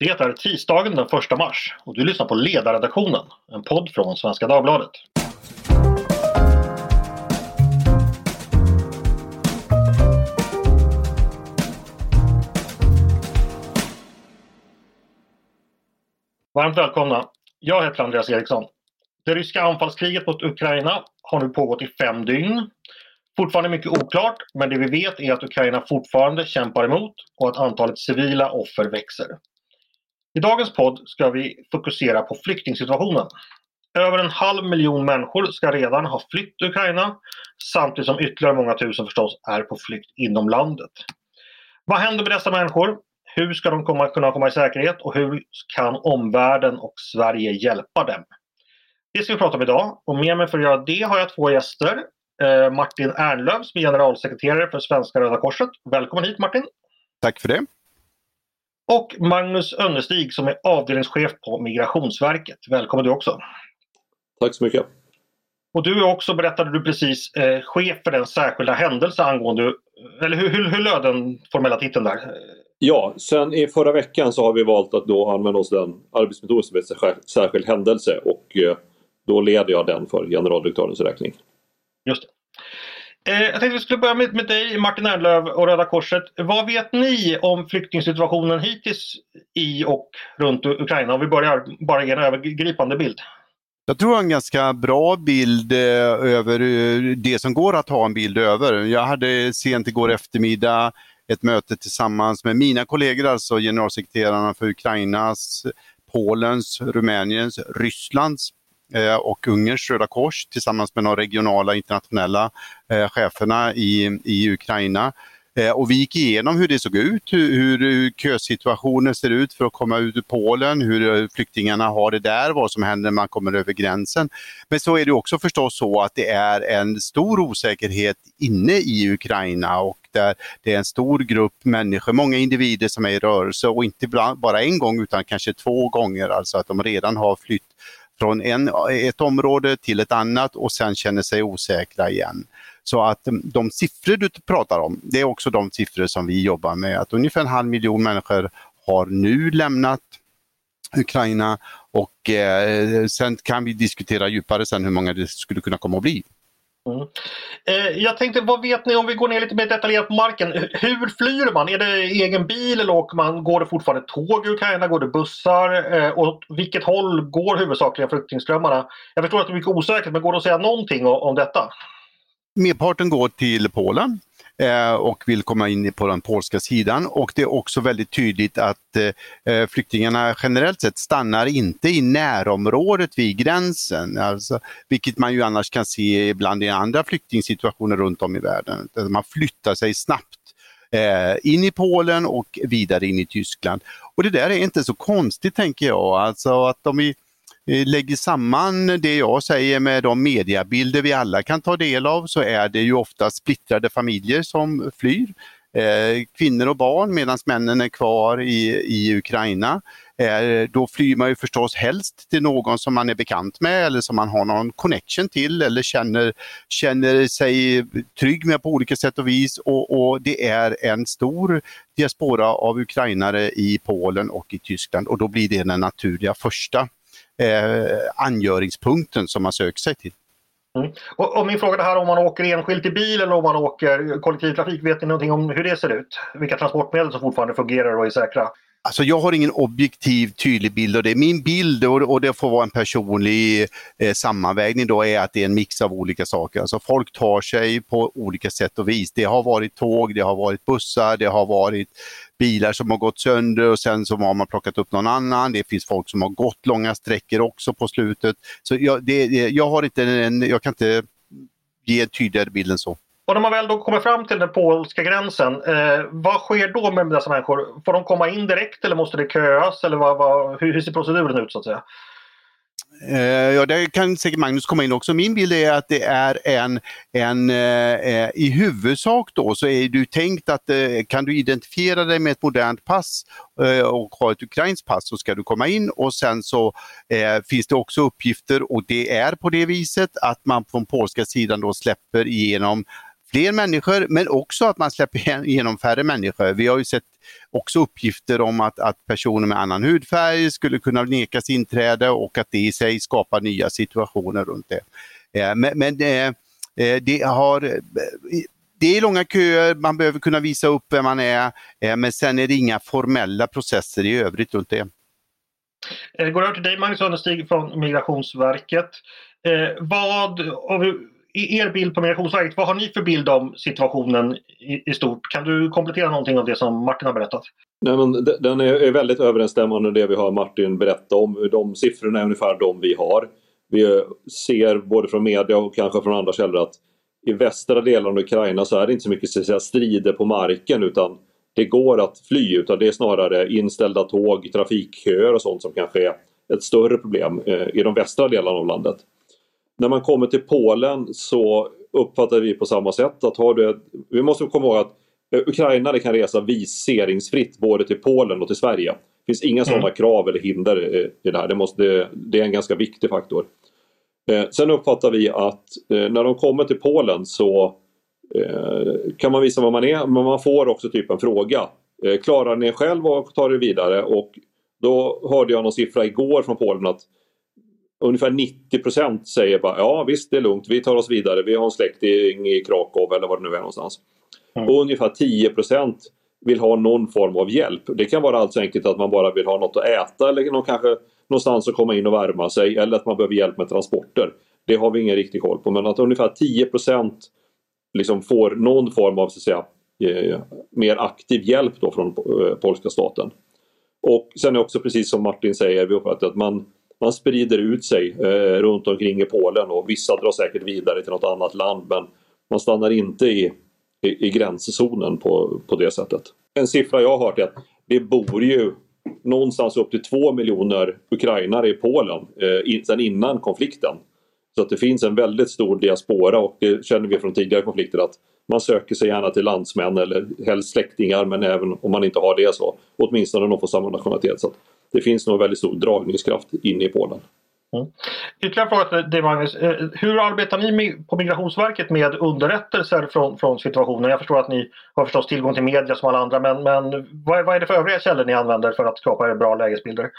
Det är tisdagen den 1 mars och du lyssnar på Ledarredaktionen, en podd från Svenska Dagbladet. Varmt välkomna! Jag heter Andreas Eriksson. Det ryska anfallskriget mot Ukraina har nu pågått i fem dygn. Fortfarande mycket oklart, men det vi vet är att Ukraina fortfarande kämpar emot och att antalet civila offer växer. I dagens podd ska vi fokusera på flyktingsituationen. Över en halv miljon människor ska redan ha flytt Ukraina samtidigt som ytterligare många tusen förstås är på flykt inom landet. Vad händer med dessa människor? Hur ska de komma, kunna komma i säkerhet och hur kan omvärlden och Sverige hjälpa dem? Det ska vi prata om idag och med mig för att göra det har jag två gäster. Eh, Martin Ernlöf som är generalsekreterare för Svenska Röda Korset. Välkommen hit Martin! Tack för det! Och Magnus Önnestig som är avdelningschef på Migrationsverket. Välkommen du också! Tack så mycket! Och du är också, berättade du precis, eh, chef för den särskilda händelse angående, eller hur, hur, hur löd den formella titeln där? Ja, sen i förra veckan så har vi valt att då använda oss den arbetsmetod som heter särskild händelse och eh, då leder jag den för generaldirektörens räkning. Just det. Eh, jag tänkte vi skulle börja med, med dig Martin Ernlöf och Röda Korset. Vad vet ni om flyktingsituationen hittills i och runt Ukraina? Om vi börjar bara ge en övergripande bild. Jag tror jag har en ganska bra bild eh, över eh, det som går att ha en bild över. Jag hade sent igår eftermiddag ett möte tillsammans med mina kollegor, alltså generalsekreterarna för Ukrainas, Polens, Rumäniens, Rysslands Eh, och Ungerns Röda Kors tillsammans med de regionala internationella eh, cheferna i, i Ukraina. Eh, och vi gick igenom hur det såg ut, hur, hur kösituationen ser ut för att komma ut ur Polen, hur flyktingarna har det där, vad som händer när man kommer över gränsen. Men så är det också förstås så att det är en stor osäkerhet inne i Ukraina och där det är en stor grupp människor, många individer som är i rörelse och inte bara en gång utan kanske två gånger, alltså att de redan har flytt från en, ett område till ett annat och sen känner sig osäkra igen. Så att mm, de siffror du pratar om, det är också de siffror som vi jobbar med. Att ungefär en halv miljon människor har nu lämnat Ukraina och eh, sen kan vi diskutera djupare sen hur många det skulle kunna komma att bli. Mm. Eh, jag tänkte, vad vet ni om vi går ner lite mer detaljerat på marken? Hur flyr man? Är det egen bil eller åker man, går det fortfarande tåg i Ukraina? Går det bussar? Eh, åt vilket håll går huvudsakligen flyktingströmmarna? Jag förstår att det är mycket osäkert, men går det att säga någonting om, om detta? Merparten går till Polen eh, och vill komma in på den polska sidan och det är också väldigt tydligt att eh, eh, flyktingarna generellt sett stannar inte i närområdet vid gränsen, alltså, vilket man ju annars kan se ibland i andra flyktingsituationer runt om i världen. Man flyttar sig snabbt eh, in i Polen och vidare in i Tyskland. Och det där är inte så konstigt tänker jag, alltså att de i Eh, lägger samman det jag säger med de mediabilder vi alla kan ta del av så är det ju ofta splittrade familjer som flyr. Eh, kvinnor och barn medan männen är kvar i, i Ukraina. Då flyr man ju förstås helst till någon som man är bekant med eller som man har någon connection till eller känner, känner sig trygg med på olika sätt och vis. Och, och det är en stor diaspora av ukrainare i Polen och i Tyskland och då blir det den naturliga första eh, angöringspunkten som man söker sig till. Mm. Och, och, min fråga det här om man åker enskilt i bil eller om man åker kollektivtrafik, vet ni någonting om hur det ser ut? Vilka transportmedel som fortfarande fungerar och är säkra? Alltså jag har ingen objektiv tydlig bild av det. Min bild, och det får vara en personlig eh, sammanvägning, då, är att det är en mix av olika saker. Alltså folk tar sig på olika sätt och vis. Det har varit tåg, det har varit bussar, det har varit bilar som har gått sönder och sen så har man plockat upp någon annan. Det finns folk som har gått långa sträckor också på slutet. Så jag, det, jag har inte en, jag kan inte ge en tydligare bild än så. Och när man väl då kommer fram till den polska gränsen, eh, vad sker då med dessa människor? Får de komma in direkt eller måste det köas? Eller vad, vad, hur, hur ser proceduren ut så att säga? Eh, ja, där kan säkert Magnus komma in också. Min bild är att det är en, en eh, eh i huvudsak då så är det tänkt att eh, kan du identifiera dig med ett modernt pass eh, och ha ett ukrainskt pass så ska du komma in och sen så eh, finns det också uppgifter och det är på det viset att man från polska sidan då släpper igenom fler människor men också att man släpper igenom färre människor. Vi har ju sett också uppgifter om att, att personer med annan hudfärg skulle kunna nekas inträde och att det i sig skapar nya situationer runt det. Eh, men, men eh, eh, det har det är långa köer, man behöver kunna visa upp vem man är, men sen är det inga formella processer i övrigt runt det. Jag går över till dig Magnus Understig från Migrationsverket. Eh, vad, i er bild på Migrationsverket, vad har ni för bild om situationen i, i, stort? Kan du komplettera någonting av det som Martin har berättat? Nej, men den är väldigt överensstämmande med det vi har Martin berättat om. De siffrorna är ungefär de vi har. Vi ser både från media och kanske från andra källor att i västra delen av Ukraina så är det inte så mycket så säga, strider på marken utan det går att fly utan det är snarare inställda tåg, trafikköer och sånt som kanske är ett större problem eh, i de västra delarna av landet. När man kommer till Polen så uppfattar vi på samma sätt att har du, vi måste komma ihåg att eh, Ukraina kan resa viseringsfritt både till Polen och till Sverige. Det finns inga sådana mm. krav eller hinder i det här. Det, måste, det är en ganska viktig faktor. Eh, sen uppfattar vi att när de kommer till Polen så kan man visa vad man är men man får också typ en fråga. Klarar ni er själv och tar er vidare? Och då hörde jag någon siffra igår från Polen att ungefär 90% säger bara ja visst det är lugnt, vi tar oss vidare, vi har en släkting i Krakow eller var det nu är någonstans. Mm. Och ungefär 10% vill ha någon form av hjälp. Det kan vara alltså enkelt att man bara vill ha något att äta eller någon, kanske någonstans att komma in och värma sig eller att man behöver hjälp med transporter. Det har vi ingen riktig koll på men att ungefär 10% liksom får någon form av så att säga, eh, mer aktiv hjälp då från eh, polska staten. Och sen är också precis som Martin säger, vi att man man sprider ut sig eh, runt omkring i Polen och vissa drar säkert vidare till något annat land men man stannar inte i, i, i gränszonen på, på det sättet. En siffra jag har hört är att det bor ju någonstans upp till två miljoner ukrainare i Polen eh, in, sedan innan konflikten. Så att det finns en väldigt stor diaspora och det känner vi från tidigare konflikter att man söker sig gärna till landsmän eller helst släktingar men även om man inte har det så åtminstone de får samma nationalitet. Så det finns nog väldigt stor dragningskraft inne i Polen. Mm. Ytterligare fråga till dig Magnus. Eh, hur arbetar ni på Migrationsverket med underrättelser från, från situationen? Jag förstår att ni har förstås tillgång till media som alla andra men, men vad, vad är det för övriga källor ni använder för att skapa bra lägesbilder?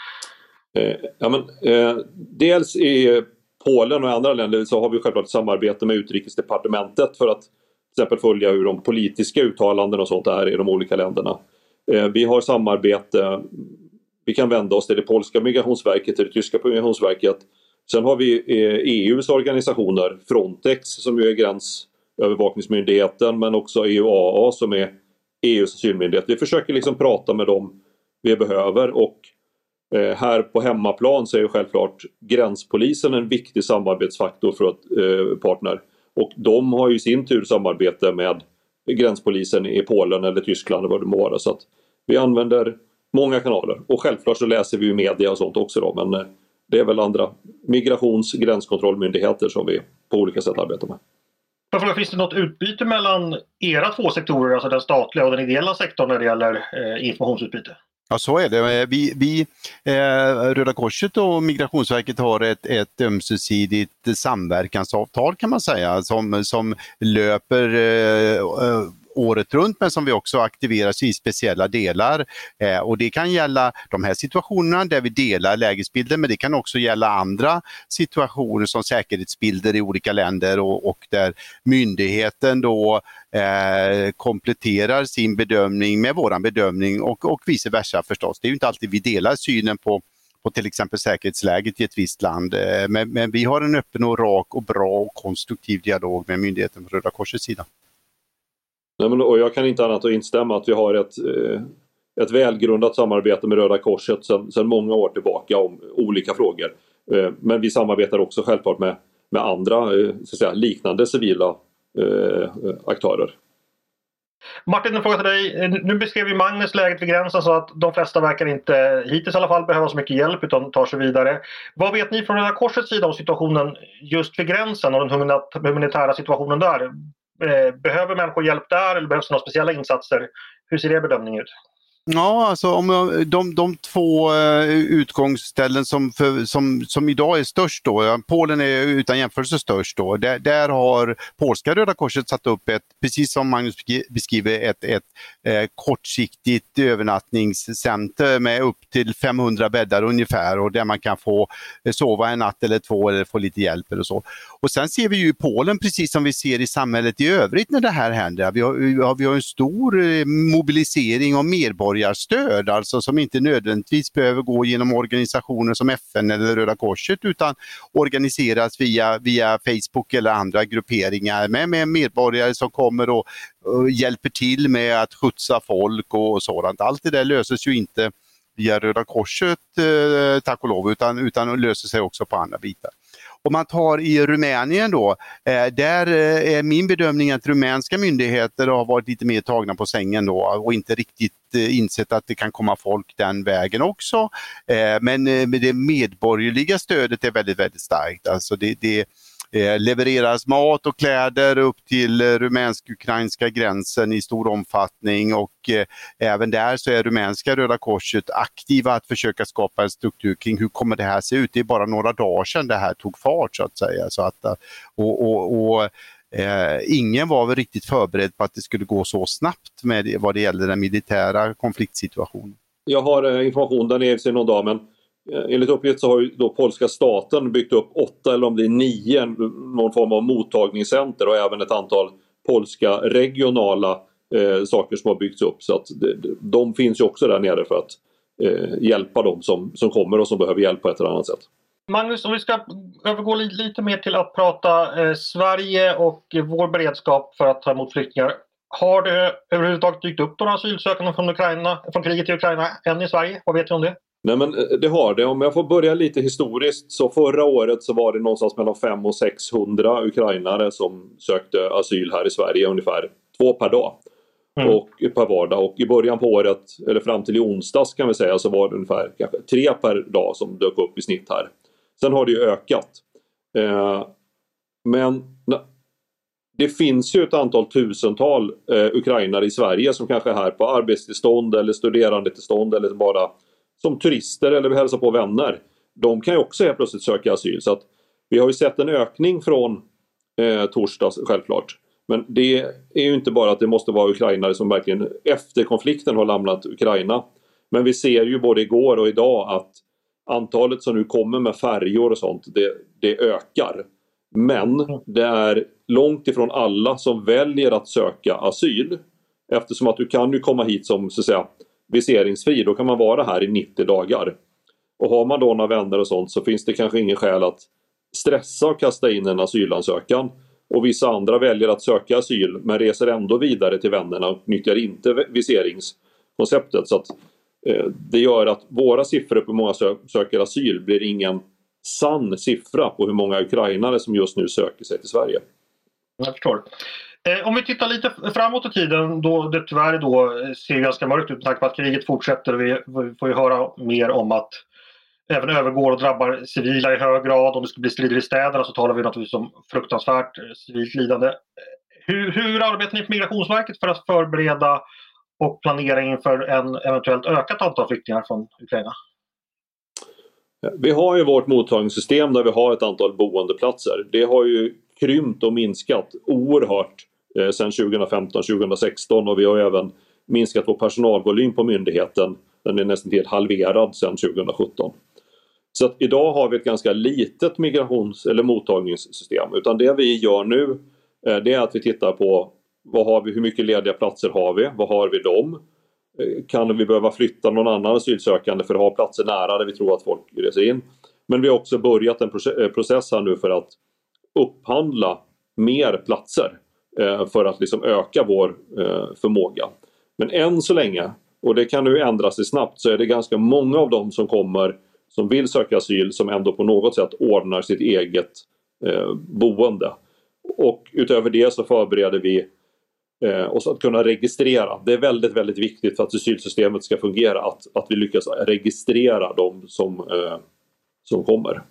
Eh, ja, men, eh, dels i Polen och andra länder så har vi självklart samarbete med Utrikesdepartementet för att till exempel följa hur de politiska uttalanden och sånt är i de olika länderna. Eh, vi har samarbete vi kan vända oss till det polska migrationsverket, till det tyska migrationsverket. Sen har vi eh, e EUs organisationer, Frontex som ju är gränsövervakningsmyndigheten men också EUAA som är EUs asylmyndighet. Vi försöker liksom prata med dem vi behöver och eh, här på hemmaplan så är ju självklart gränspolisen en viktig samarbetsfaktor för ett eh, partner. Och de har ju i sin tur samarbete med gränspolisen i Polen eller Tyskland eller vad det må vara. Så att vi använder många kanaler. Och självklart så läser vi ju media och sånt också då men eh, det är väl andra migrations gränskontrollmyndigheter som vi på olika sätt arbetar med. Fråga, finns det något utbyte mellan era två sektorer, alltså den statliga och den ideella sektorn när det gäller eh, informationsutbyte? Ja, så är det. Eh, vi, vi eh, Röda Korset och Migrationsverket har ett, ett ömsesidigt samverkansavtal kan man säga som, som löper eh, året runt men som vi också aktiverar i speciella delar. Eh, och det kan gälla de här situationerna där vi delar lägesbilder men det kan också gälla andra situationer som säkerhetsbilder i olika länder och, och där myndigheten då eh, kompletterar sin bedömning med våran bedömning och, och vice versa förstås. Det är inte alltid vi delar synen på på till exempel säkerhetsläget i ett visst land. Eh, men, men, vi har en öppen och rak och bra och konstruktiv dialog med myndigheten på Röda Korsets sida. Nej, men, och jag kan inte annat att instämma att vi har ett, eh, ett välgrundat samarbete med Röda Korset sedan många år tillbaka om olika frågor. Eh, men vi samarbetar också självklart med, med andra eh, så att säga, liknande civila aktörer. Martin, en fråga till dig. Nu beskrev ju Magnus läget vid gränsen så att de flesta verkar inte, hittills i alla fall, behöva så mycket hjälp utan tar sig vidare. Vad vet ni från Röda Korsets sida om situationen just vid gränsen och den humanitära situationen där? Eh, behöver människor hjälp där eller behövs det några speciella insatser? Hur ser er bedömning ut? Ja, alltså om jag, de, de två eh, utgångsställen som, för, som, som idag är störst då, Polen är utan jämförelse störst då, där, där har polska Röda Korset satt upp ett, precis som Magnus beskriver, ett, ett eh, kortsiktigt övernattningscenter med upp till 500 bäddar ungefär och där man kan få eh, sova en natt eller två eller få lite hjälp eller så. Och sen ser vi ju i Polen, precis som vi ser i samhället i övrigt när det här händer, vi har, vi har, vi har en stor eh, mobilisering av medborgare medborgarstöd, alltså som inte nödvändigtvis behöver gå genom organisationer som FN eller Röda Korset utan organiseras via, via Facebook eller andra grupperingar med, med medborgare som kommer och, och hjälper till med att skjutsa folk och sådant. Allt det där löses ju inte via Röda Korset eh, tack och lov utan, utan löser sig också på andra bitar. Om man tar i Rumänien då, eh, där eh, är min bedömning att rumänska myndigheter har varit lite mer tagna på sängen då och inte riktigt eh, insett att det kan komma folk den vägen också. Eh, eh, men det medborgerliga stödet är väldigt, väldigt starkt. Alltså det, det Eh, levereras mat och kläder upp till eh, rumänsk-ukrainska gränsen i stor omfattning och eh, även där så är rumänska Röda Korset aktiva att försöka skapa en struktur kring hur kommer det här se ut. Det är bara några dagar sedan det här tog fart så att säga. Så att, eh, och, och, och Eh, ingen var väl riktigt förberedd på att det skulle gå så snabbt med vad det gäller den militära konfliktsituationen. Jag har eh, information, den är sig någon dag men Eh, enligt uppgift så har ju då polska staten byggt upp åtta eller om det är nio någon form av mottagningscenter och även ett antal polska regionala eh, saker som har byggts upp. Så att de, de finns ju också där nere för att eh, hjälpa dem som, som kommer och som behöver hjälp på ett eller annat sätt. Magnus, om vi ska övergå lite, lite mer till att prata eh, Sverige och vår beredskap för att ta emot flyktingar. Har det överhuvudtaget dykt upp några asylsökande från, Ukraina, från kriget i Ukraina än i Sverige? Vad vet du om det? Nej men eh, det har det. Om jag får börja lite historiskt så förra året så var det någonstans mellan 500 och 600 ukrainare som sökte asyl här i Sverige ungefär. Två per dag. Mm. Och per vardag. Och i början på året, eller fram till i onsdags kan vi säga, så var det ungefär kanske tre per dag som dök upp i snitt här. Sen har det ju ökat. Eh, men det finns ju ett antal tusental eh, ukrainare i Sverige som kanske är här på arbetstillstånd eller studerandetillstånd eller bara som turister eller vill hälsa på vänner. De kan ju också helt plötsligt söka asyl. Så att vi har ju sett en ökning från eh, torsdags självklart. Men det är ju inte bara att det måste vara ukrainare som verkligen efter konflikten har lämnat Ukraina. Men vi ser ju både igår och idag att antalet som nu kommer med färjor och sånt, det, det ökar. Men det är långt ifrån alla som väljer att söka asyl. Eftersom att du kan ju komma hit som så att säga viseringsfri. Då kan man vara här i 90 dagar. Och har man då några vänner och sånt så finns det kanske ingen skäl att stressa och kasta in en asylansökan. Och vissa andra väljer att söka asyl men reser ändå vidare till vännerna och nyttjar inte viseringskonceptet. Så att, eh, det gör att våra siffror på hur många sö söker asyl blir ingen sann siffra på hur många ukrainare som just nu söker sig till Sverige. Jag förstår. Eh, om vi tittar lite framåt i tiden då det tyvärr då eh, ser ganska mörkt ut med tanke på att kriget fortsätter. Vi, vi får ju höra mer om att även övergår och drabbar civila i hög grad. Om det skulle bli strider i städerna så talar vi naturligtvis om fruktansvärt eh, civilt lidande. Hur, hur arbetar ni på Migrationsverket för att förbereda och planera inför en eventuellt ökat antal flyktingar från Ukraina? Vi har ju vårt mottagningssystem där vi har ett antal boendeplatser. Det har ju krympt och minskat oerhört eh, sedan 2015-2016 och vi har även minskat vår personalvolym på myndigheten. Den är nästan helt halverad sedan 2017. Så att idag har vi ett ganska litet migrations eller mottagningssystem utan det vi gör nu eh, det är att vi tittar på vad har vi, hur mycket lediga platser har vi? Vad har vi dem? Eh, kan vi behöva flytta någon annan asylsökande för att ha platser nära där vi tror att folk reser in? Men vi har också börjat en eh, process här nu för att upphandla mer platser Eh, för att liksom öka vår eh, förmåga. Men än så länge, och det kan nu ändra sig snabbt, så är det ganska många av dem som kommer som vill söka asyl som ändå på något sätt ordnar sitt eget eh, boende. Och utöver det så förbereder vi oss att kunna registrera. Det är väldigt, väldigt viktigt för att asylsystemet ska fungera att, att vi lyckas registrera de som, som kommer.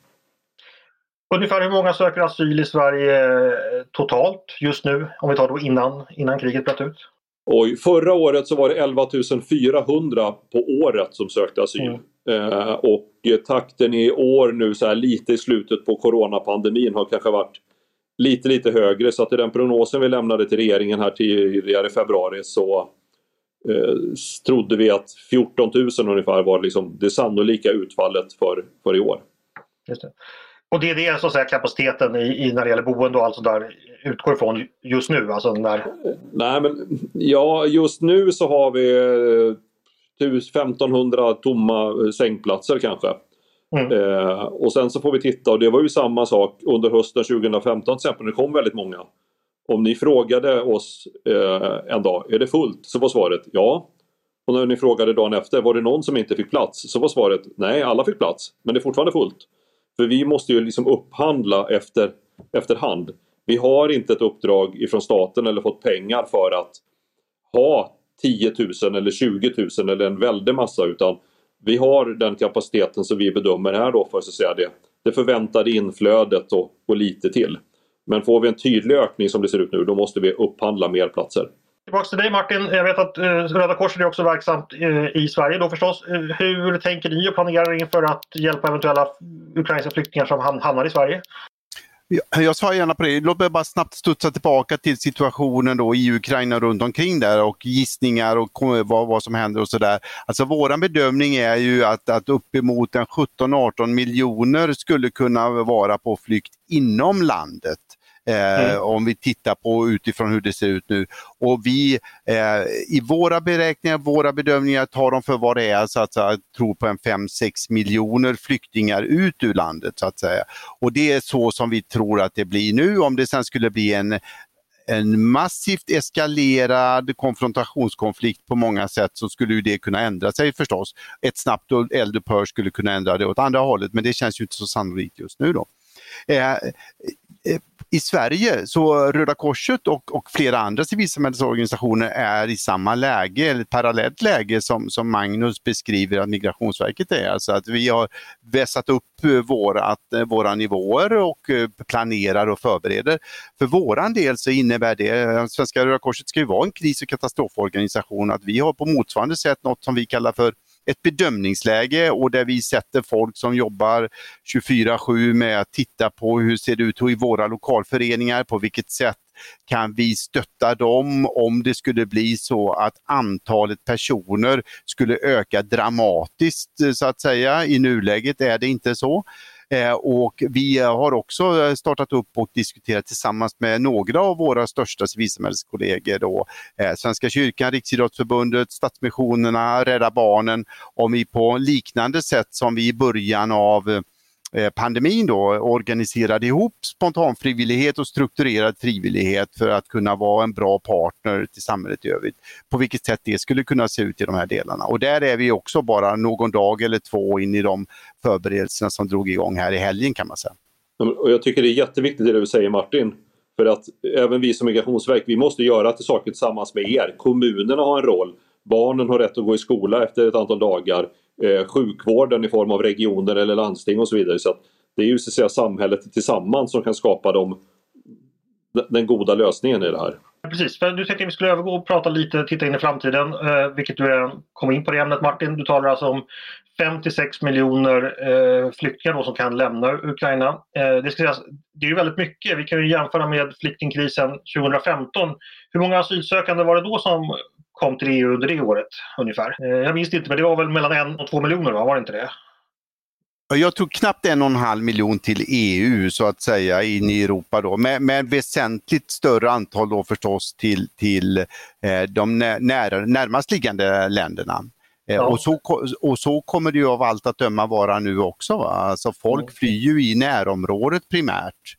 Ungefär hur många söker asyl i Sverige eh, totalt just nu? Om vi tar då innan, innan kriget bröt ut? Oj, förra året så var det 11 400 på året som sökte asyl. Mm. Eh, och takten i år nu så här lite i slutet på coronapandemin har kanske varit lite lite högre så att i den prognosen vi lämnade till regeringen här tidigare i februari så eh, trodde vi att 14 000 ungefär var liksom det sannolika utfallet för, för i år. Just det. Och det är det så att säga, kapaciteten i, i när det gäller boende och allt sånt där utgår ifrån just nu? Alltså när... Nej men ja just nu så har vi 1500 eh, tomma eh, sängplatser kanske. Mm. Eh, och sen så får vi titta och det var ju samma sak under hösten 2015 till exempel. Det kom väldigt många. Om ni frågade oss eh, en dag, är det fullt? Så var svaret ja. Och när ni frågade dagen efter, var det någon som inte fick plats? Så var svaret nej, alla fick plats. Men det är fortfarande fullt. För vi måste ju liksom upphandla efter, efterhand. Vi har inte ett uppdrag ifrån staten eller fått pengar för att ha 10 000 eller 20 000 eller en väldig massa utan vi har den kapaciteten som vi bedömer är då för att säga det, det förväntade inflödet och, och lite till. Men får vi en tydlig ökning som det ser ut nu då måste vi upphandla mer platser. Tillbaks till dig Martin. Jag vet att eh, Röda Korset är också verksamt eh, i Sverige då förstås. Eh, hur tänker ni och planerar inför att hjälpa eventuella ukrainska flyktingar som hamnar i Sverige? Jag svarar gärna på det. Låt mig bara snabbt studsa tillbaka till situationen då i Ukraina runt omkring där och gissningar och vad, vad som händer och sådär. Alltså våran bedömning är ju att, att uppemot 17-18 miljoner skulle kunna vara på flykt inom landet. Mm. Eh, mm. Om vi tittar på utifrån hur det ser ut nu. Och vi eh, i våra beräkningar, våra bedömningar tar de för vad det är, så att säga, tror på en 5-6 miljoner flyktingar ut ur landet så att säga. Och det är så som vi tror att det blir nu. Om det sen skulle bli en en massivt eskalerad konfrontationskonflikt på många sätt så skulle det kunna ändra sig förstås. Ett snabbt eldupphör skulle kunna ändra det åt andra hållet men det känns ju inte så sannolikt just nu då. Eh, i Sverige så Röda Korset och, och flera andra civilsamhällesorganisationer är i samma läge, eller parallellt läge som, som Magnus beskriver att Migrationsverket är. Alltså att vi har vässat upp eh, våra, eh, våra nivåer och eh, planerar och förbereder. För våran del så innebär det, Svenska Röda Korset ska ju vara en kris och katastroforganisation, att vi har på motsvarande sätt något som vi kallar för ett bedömningsläge och där vi sätter folk som jobbar 24-7 med att titta på hur ser det ut i våra lokalföreningar, på vilket sätt kan vi stötta dem om det skulle bli så att antalet personer skulle öka dramatiskt så att säga. I nuläget är det inte så. Eh, och vi eh, har också eh, startat upp och diskuterat tillsammans med några av våra största civilsamhälleskollegor, då, Svenska kyrkan, Riksidrottsförbundet, Stadsmissionerna, Rädda Barnen, om vi på liknande sätt som vi i början av Eh, pandemin då organiserade ihop spontan frivillighet och strukturerad frivillighet för att kunna vara en bra partner till samhället i övrigt. På vilket sätt det skulle kunna se ut i de här delarna. Och där är vi också bara någon dag eller två in i de förberedelserna som drog igång här i helgen kan man säga. Och jag tycker det är jätteviktigt det du säger Martin. För att även vi som Migrationsverk, vi måste göra till saker tillsammans med er. Kommunerna har en roll. Barnen har rätt att gå i skola efter ett antal dagar eh, sjukvården i form av regioner eller landsting och så vidare. Så det är ju så att säga samhället tillsammans som kan skapa de, den goda lösningen i det här. Precis, för du tänkte att vi skulle övergå och prata lite, titta in i framtiden, eh, vilket du redan kom in på det ämnet Martin. Du talar alltså om 56 miljoner eh, flyktingar då som kan lämna Ukraina. Eh, det, ska sägas, det är ju väldigt mycket. Vi kan ju jämföra med flyktingkrisen 2015. Hur många asylsökande var det då som kom till EU under det året ungefär. Eh, jag minns inte, men det var väl mellan en och två miljoner, va? var det inte det? Jag tror knappt en och en halv miljon till EU så att säga in i Europa då, med, med väsentligt större antal då förstås till, till eh, de när, närmast liggande länderna. Eh, ja. och, så, och så kommer det ju av allt att döma vara nu också. Va? Alltså folk flyr ju i närområdet primärt.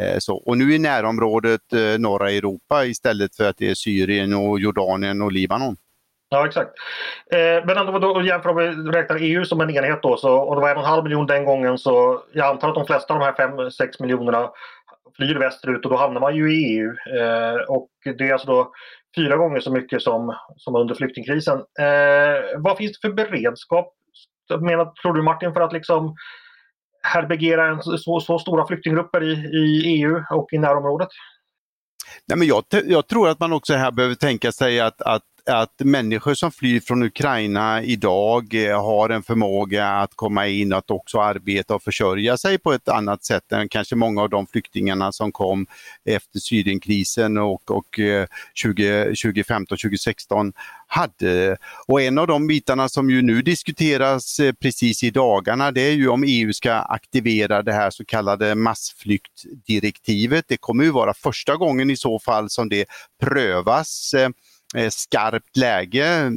Eh, så, och nu är närområdet eh, norra Europa istället för att det är Syrien och Jordanien och Libanon. Ja exakt. Eh, men ändå då jämför vi räknar EU som en enhet då så, och det var en och en halv miljon den gången så jag antar att de flesta av de här 5-6 miljonerna flyr västerut och då hamnar man ju i EU. Eh, och det är alltså då fyra gånger så mycket som, som under flyktingkrisen. Eh, vad finns det för beredskap, menar, tror du Martin, för att liksom härbärgera så, så stora flyktinggrupper i, i EU och i närområdet? Nej, men jag, jag tror att man också här behöver tänka sig att, att att människor som flyr från Ukraina idag eh, har en förmåga att komma in och att också arbeta och försörja sig på ett annat sätt än kanske många av de flyktingarna som kom efter Syrienkrisen och, och eh, 2015-2016 hade. Och en av de bitarna som ju nu diskuteras eh, precis i dagarna det är ju om EU ska aktivera det här så kallade massflyktdirektivet. Det kommer ju vara första gången i så fall som det prövas Eh, skarpt läge.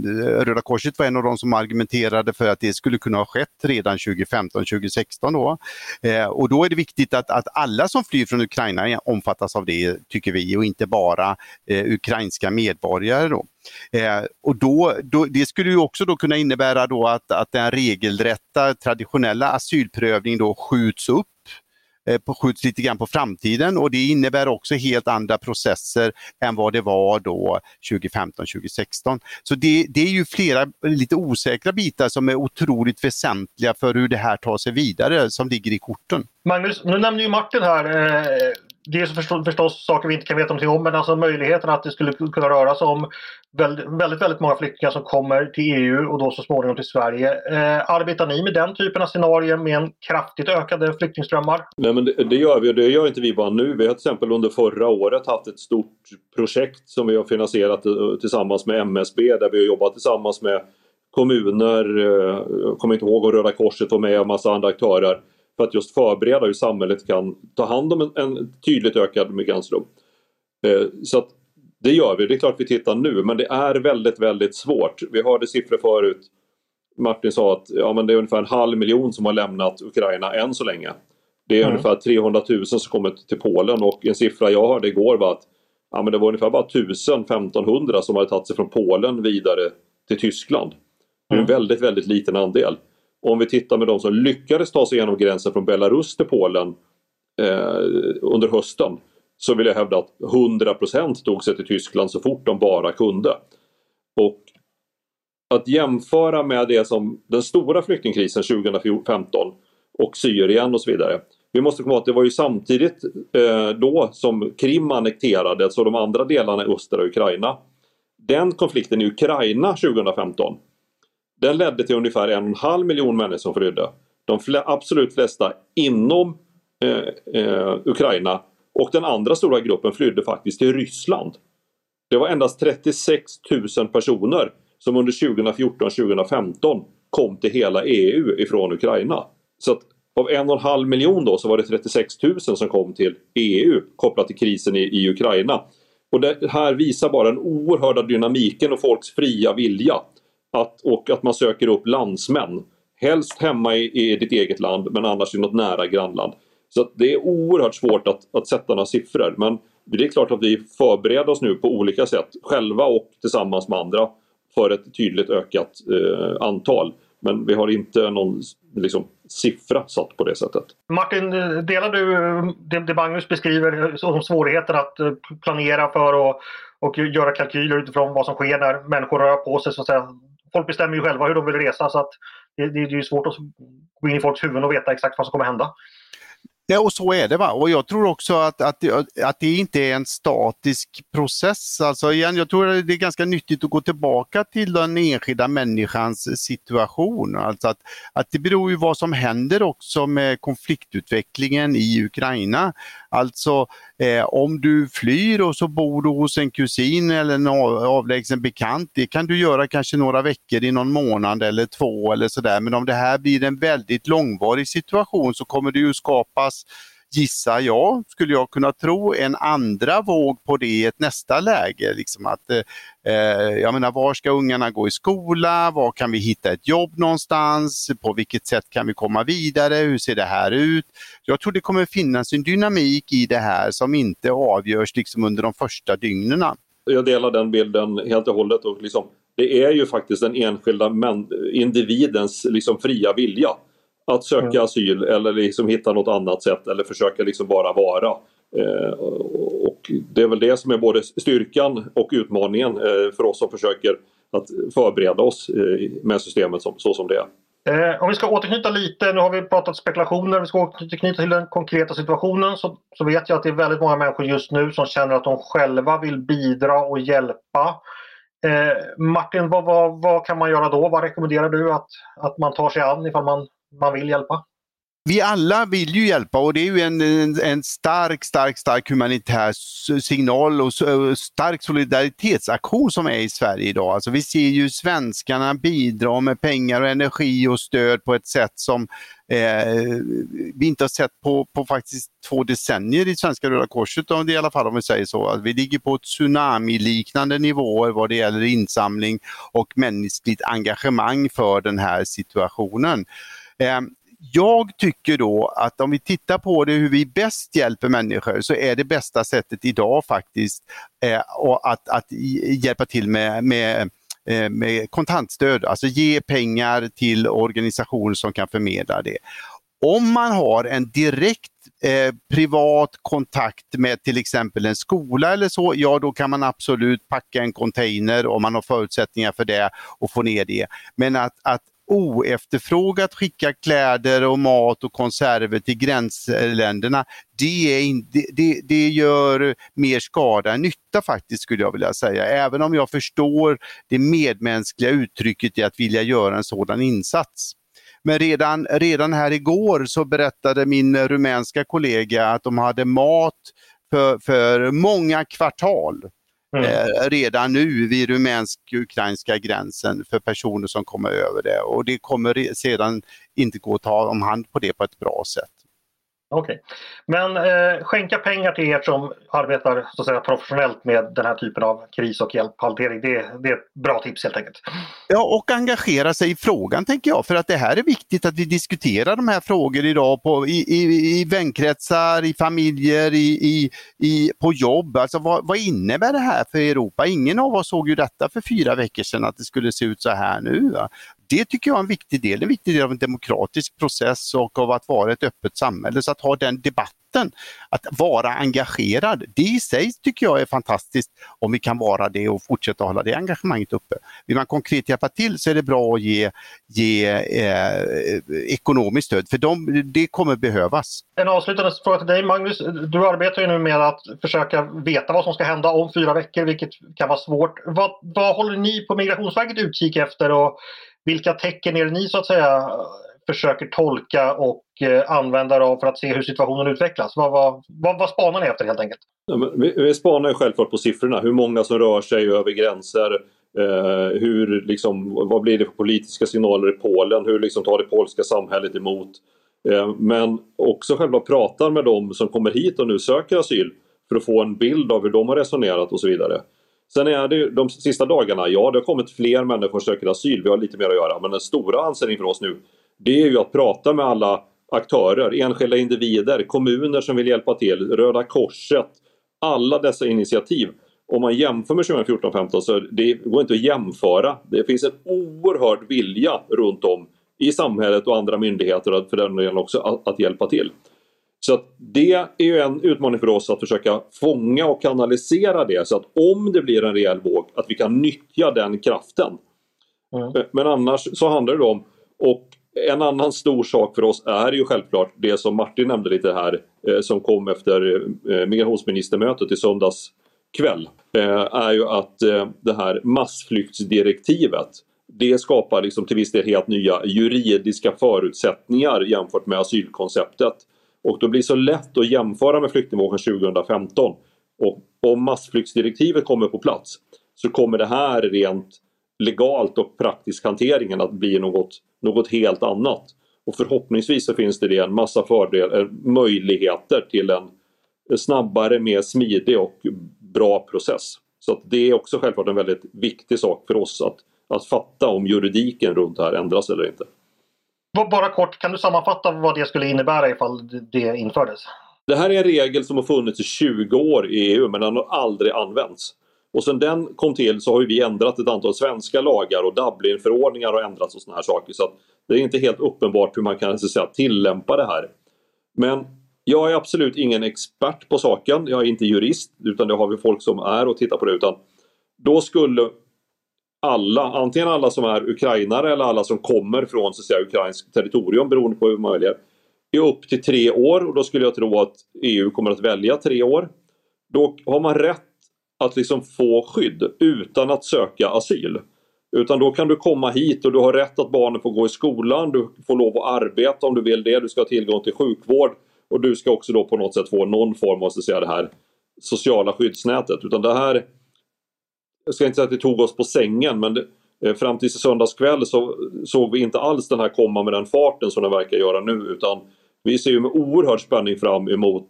Röda Korset var en av de som argumenterade för att det skulle kunna ha skett redan 2015-2016. Då. Eh, och då är det viktigt att, att alla som flyr från Ukraina omfattas av det, tycker vi, och inte bara eh, ukrainska medborgare. Då. Eh, och då, då, det skulle ju också då kunna innebära då att, att den regelrätta traditionella asylprövningen då skjuts upp Eh, på, skjuts lite grann på framtiden och det innebär också helt andra processer än vad det var då 2015-2016. Så det, det, är ju flera lite osäkra bitar som är otroligt väsentliga för hur det här tar sig vidare som ligger i korten. Magnus, nu nämner ju Martin här eh, det är förstås, förstås saker vi inte kan veta någonting om men alltså möjligheten att det skulle kunna röra sig om väldigt, väldigt, väldigt många flyktingar som kommer till EU och då så småningom till Sverige. Eh, arbetar ni med den typen av scenarier med en kraftigt ökade flyktingströmmar? Nej men det, det, gör vi och det gör inte vi bara nu. Vi har till exempel under förra året haft ett stort projekt som vi har finansierat eh, tillsammans med MSB där vi har jobbat tillsammans med kommuner, eh, jag kommer inte ihåg om Röda Korset var med och massa andra aktörer för att just förbereda hur samhället kan ta hand om en, en tydligt ökad migrantström. Eh, så att det gör vi, det är klart vi tittar nu men det är väldigt väldigt svårt. Vi hörde siffror förut. Martin sa att ja, men det är ungefär en halv miljon som har lämnat Ukraina än så länge. Det är mm. ungefär 300 000 som kommit till Polen och en siffra jag hörde igår var att ja, men det var ungefär bara 1000-1500 som hade tagit sig från Polen vidare till Tyskland. Det är en mm. väldigt, väldigt liten andel. Och om vi tittar med de som lyckades ta sig igenom gränsen från Belarus till Polen eh, under hösten så vill jag hävda att 100% tog sig till Tyskland så fort de bara kunde. Och att jämföra med det som den stora flyktingkrisen 2015 och Syrien och så vidare. Vi måste komma ihåg att det var ju samtidigt eh, då som Krim annekterades och de andra delarna i östra Ukraina. Den konflikten i Ukraina 2015 den ledde till ungefär en och en halv miljon människor som flydde. De absolut flesta inom eh, eh, Ukraina och den andra stora gruppen flydde faktiskt till Ryssland. Det var endast 36 000 personer som under 2014-2015 kom till hela EU ifrån Ukraina. Så att av en och en halv miljon då så var det 36 000 som kom till EU kopplat till krisen i, i Ukraina. Och det här visar bara den oerhörda dynamiken och folks fria vilja att, och att man söker upp landsmän. Helst hemma i, i ditt eget land men annars i något nära grannland. Så det är oerhört svårt att, att sätta några siffror men det är klart att vi förbereder oss nu på olika sätt själva och tillsammans med andra för ett tydligt ökat eh, antal. Men vi har inte någon liksom, siffra satt på det sättet. Martin, delar du det, det Magnus beskriver som svårigheten att eh, planera för och, och göra kalkyler utifrån vad som sker när människor rör på sig så att säga, folk bestämmer ju själva hur de vill resa så att det, det, det är svårt att gå in i folks huvuden och veta exakt vad som kommer hända. Ja, och så är det. Va? Och jag tror också att, att, att det inte är en statisk process. Alltså igen, jag tror att det är ganska nyttigt att gå tillbaka till den enskilda människans situation. Alltså att, att det beror ju vad som händer också med konfliktutvecklingen i Ukraina. Alltså eh, om du flyr och så bor du hos en kusin eller en avlägsen bekant, det kan du göra kanske några veckor i någon månad eller två eller sådär. Men om det här blir en väldigt långvarig situation så kommer det ju skapas gissar jag, skulle jag kunna tro, en andra våg på det i ett nästa läge. Liksom att, eh, eh, jag menar, var ska ungarna gå i skola? Var kan vi hitta ett jobb någonstans? På vilket sätt kan vi komma vidare? Hur ser det här ut? Jag tror det kommer finnas en dynamik i det här som inte avgörs liksom under de första dygnen. Jag delar den bilden helt och hållet. Och liksom, det är ju faktiskt den enskilda individens liksom fria vilja att söka mm. asyl eller liksom hitta något annat sätt eller försöka liksom bara vara. Eh, och det är väl det som är både styrkan och utmaningen eh, för oss som försöker att förbereda oss eh, med systemet som, så som det är. Eh, om vi ska återknyta lite, nu har vi pratat spekulationer, vi ska återknyta till den konkreta situationen så, så vet jag att det är väldigt många människor just nu som känner att de själva vill bidra och hjälpa. Eh, Martin, vad, vad, vad, kan man göra då? Vad rekommenderar du att, att man tar sig an ifall man, man vill hjälpa? vi alla vill ju hjälpa och det är ju en, en, en stark, stark, stark humanitär signal och stark solidaritetsaktion som är i Sverige idag. Alltså vi ser ju svenskarna bidra med pengar och energi och stöd på ett sätt som eh, vi inte har sett på, på faktiskt två decennier i Svenska Röda Korset, i alla fall om vi säger så. Vi ligger på ett tsunami-liknande nivåer vad det gäller insamling och mänskligt engagemang för den här situationen. Ehm, jag tycker då att om vi tittar på det hur vi bäst hjälper människor så är det bästa sättet idag faktiskt eh, att, att hjälpa till med, med eh, med kontantstöd, alltså ge pengar till organisationer som kan förmedla det. Om man har en direkt eh, privat kontakt med till exempel en skola eller så, ja då kan man absolut packa en container om man har förutsättningar för det och få ner det. Men att, att oefterfrågat skicka kläder och mat och konserver till gränsländerna, det, är in, det, det, det, gör mer skada än nytta faktiskt skulle jag vilja säga. Även om jag förstår det medmänskliga uttrycket i att vilja göra en sådan insats. Men redan, redan här igår så berättade min rumänska kollega att de hade mat för, för många kvartal. Mm. Eh, redan nu vid rumänsk-ukrainska gränsen för personer som kommer över det och det kommer sedan inte gå att ta om hand på det på ett bra sätt. Okej. Okay. Men eh, skänka pengar till er som arbetar så att säga, professionellt med den här typen av kris och hjälphantering. Det, det är ett bra tips helt enkelt. Ja, och engagera sig i frågan tänker jag. För att det här är viktigt att vi diskuterar de här frågorna idag på, i, i, i vänkretsar, i familjer, i, i, i, på jobb. Alltså vad, vad innebär det här för Europa? Ingen av oss såg ju detta för fyra veckor sedan att det skulle se ut så här nu. Va? Det tycker jag är en viktig del, en viktig del av en demokratisk process och av att vara ett öppet samhälle. Så att ha den debatten, att vara engagerad, det i sig tycker jag är fantastiskt om vi kan vara det och fortsätta hålla det engagemanget uppe. Vill man konkret hjälpa till så är det bra att ge, ge eh, ekonomiskt stöd, för de, det kommer behövas. En avslutande fråga till dig Magnus. Du arbetar ju nu med att försöka veta vad som ska hända om fyra veckor, vilket kan vara svårt. Vad, vad håller ni på Migrationsverket utkik efter och vilka tecken är det ni så att säga försöker tolka och eh, använda av för att se hur situationen utvecklas? Vad, vad, vad, vad spanar ni efter helt enkelt? Ja, vi, vi spanar ju självklart på siffrorna. Hur många som rör sig över gränser. Eh, hur, liksom, vad blir det för politiska signaler i Polen? Hur liksom, tar det polska samhället emot? Eh, men också själva pratar med de som kommer hit och nu söker asyl för att få en bild av hur de har resonerat och så vidare. Sen är det ju de sista dagarna, ja det har kommit fler människor som söker asyl, vi har lite mer att göra. Men den stora ansträngningen för oss nu, det är ju att prata med alla aktörer, enskilda individer, kommuner som vill hjälpa till, Röda Korset, alla dessa initiativ. Om man jämför med 2014-15 så det går inte att jämföra. Det finns en oerhörd vilja runt om i samhället och andra myndigheter för den delen också att, att hjälpa till. Så att det är ju en utmaning för oss att försöka fånga och kanalisera det så att om det blir en rejäl våg att vi kan nyttja den kraften. Mm. Men annars så handlar det om och en annan stor sak för oss är ju självklart det som Martin nämnde lite här eh, som kom efter eh, migrationsministermötet i söndags kväll. Eh, är ju att det här massflyktsdirektivet det skapar liksom till viss del helt nya juridiska förutsättningar jämfört med asylkonceptet. Och då blir det så lätt att jämföra med flyktingvågen 2015. Och om massflyktsdirektivet kommer på plats så kommer det här rent legalt och praktisk hanteringen att bli något, något helt annat. Och förhoppningsvis så finns det en massa fördelar, eh, möjligheter till en snabbare, mer smidig och bra process. Så det är också självklart en väldigt viktig sak för oss att, att fatta om juridiken runt det här ändras eller inte. Bara kort, kan du sammanfatta vad det skulle innebära ifall det infördes? Det här är en regel som har funnits i 20 år i EU men den har aldrig använts. Och sen den kom till så har vi ändrat ett antal svenska lagar och Dublinförordningar har ändrats och sådana här saker. Så det är inte helt uppenbart hur man kan så säga, tillämpa det här. Men jag är absolut ingen expert på saken. Jag är inte jurist utan det har vi folk som är och tittar på det. Utan då skulle alla, antingen alla som är ukrainare eller alla som kommer från så att säga, ukrainskt territorium beroende på hur man väljer, i upp till tre år och då skulle jag tro att EU kommer att välja tre år. Då har man rätt att liksom få skydd utan att söka asyl. Utan då kan du komma hit och du har rätt att barnen får gå i skolan, du får lov att arbeta om du vill det, du ska ha tillgång till sjukvård och du ska också då på något sätt få någon form av så att säga, det här sociala skyddsnätet. Utan det här, jag ska inte säga att det tog oss på sängen men det, eh, fram till söndagskväll så såg vi inte alls den här komma med den farten som den verkar göra nu utan vi ser ju med oerhörd spänning fram emot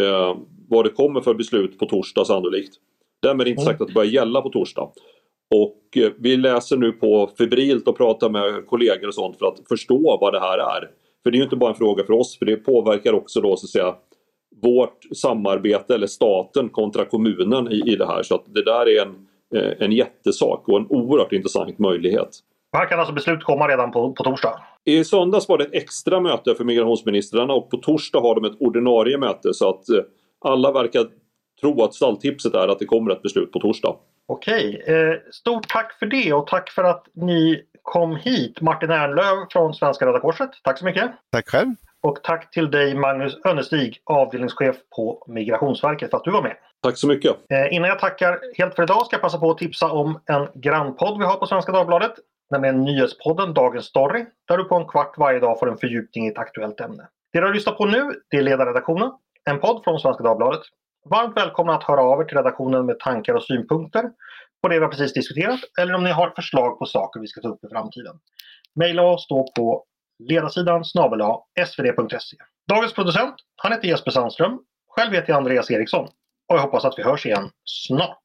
eh, vad det kommer för beslut på torsdag sannolikt. Därmed inte sagt att det börjar gälla på torsdag. Och eh, vi läser nu på febrilt och pratar med kollegor och sånt för att förstå vad det här är. För det är ju inte bara en fråga för oss för det påverkar också då så att säga vårt samarbete eller staten kontra kommunen i, i det här. Så att det där är en, en jättesak och en oerhört intressant möjlighet. Här kan alltså beslut komma redan på, på torsdag? I söndags var det ett extra möte för migrationsministrarna och på torsdag har de ett ordinarie möte så att eh, alla verkar tro att stalltipset är att det kommer ett beslut på torsdag. Okej, eh, stort tack för det och tack för att ni kom hit. Martin Ernlöv från Svenska Röda Korset. Tack så mycket. Tack själv. Och tack till dig Magnus Önnestig, avdelningschef på Migrationsverket för att du var med. Tack så mycket. Eh, innan jag tackar helt för idag ska jag passa på att tipsa om en grannpodd vi har på Svenska Dagbladet. Nämligen nyhetspodden Dagens Story. Där du på en kvart varje dag får en fördjupning i ett aktuellt ämne. Det du har lyssnat på nu, det är Ledarredaktionen. En podd från Svenska Dagbladet. Varmt välkomna att höra av er till redaktionen med tankar och synpunkter på det vi har precis diskuterat eller om ni har förslag på saker vi ska ta upp i framtiden. Maila oss då på ledarsidan snabel svd.se. Dagens producent, han heter Jesper Sandström. Själv heter jag Andreas Eriksson och jag hoppas att vi hörs igen snart.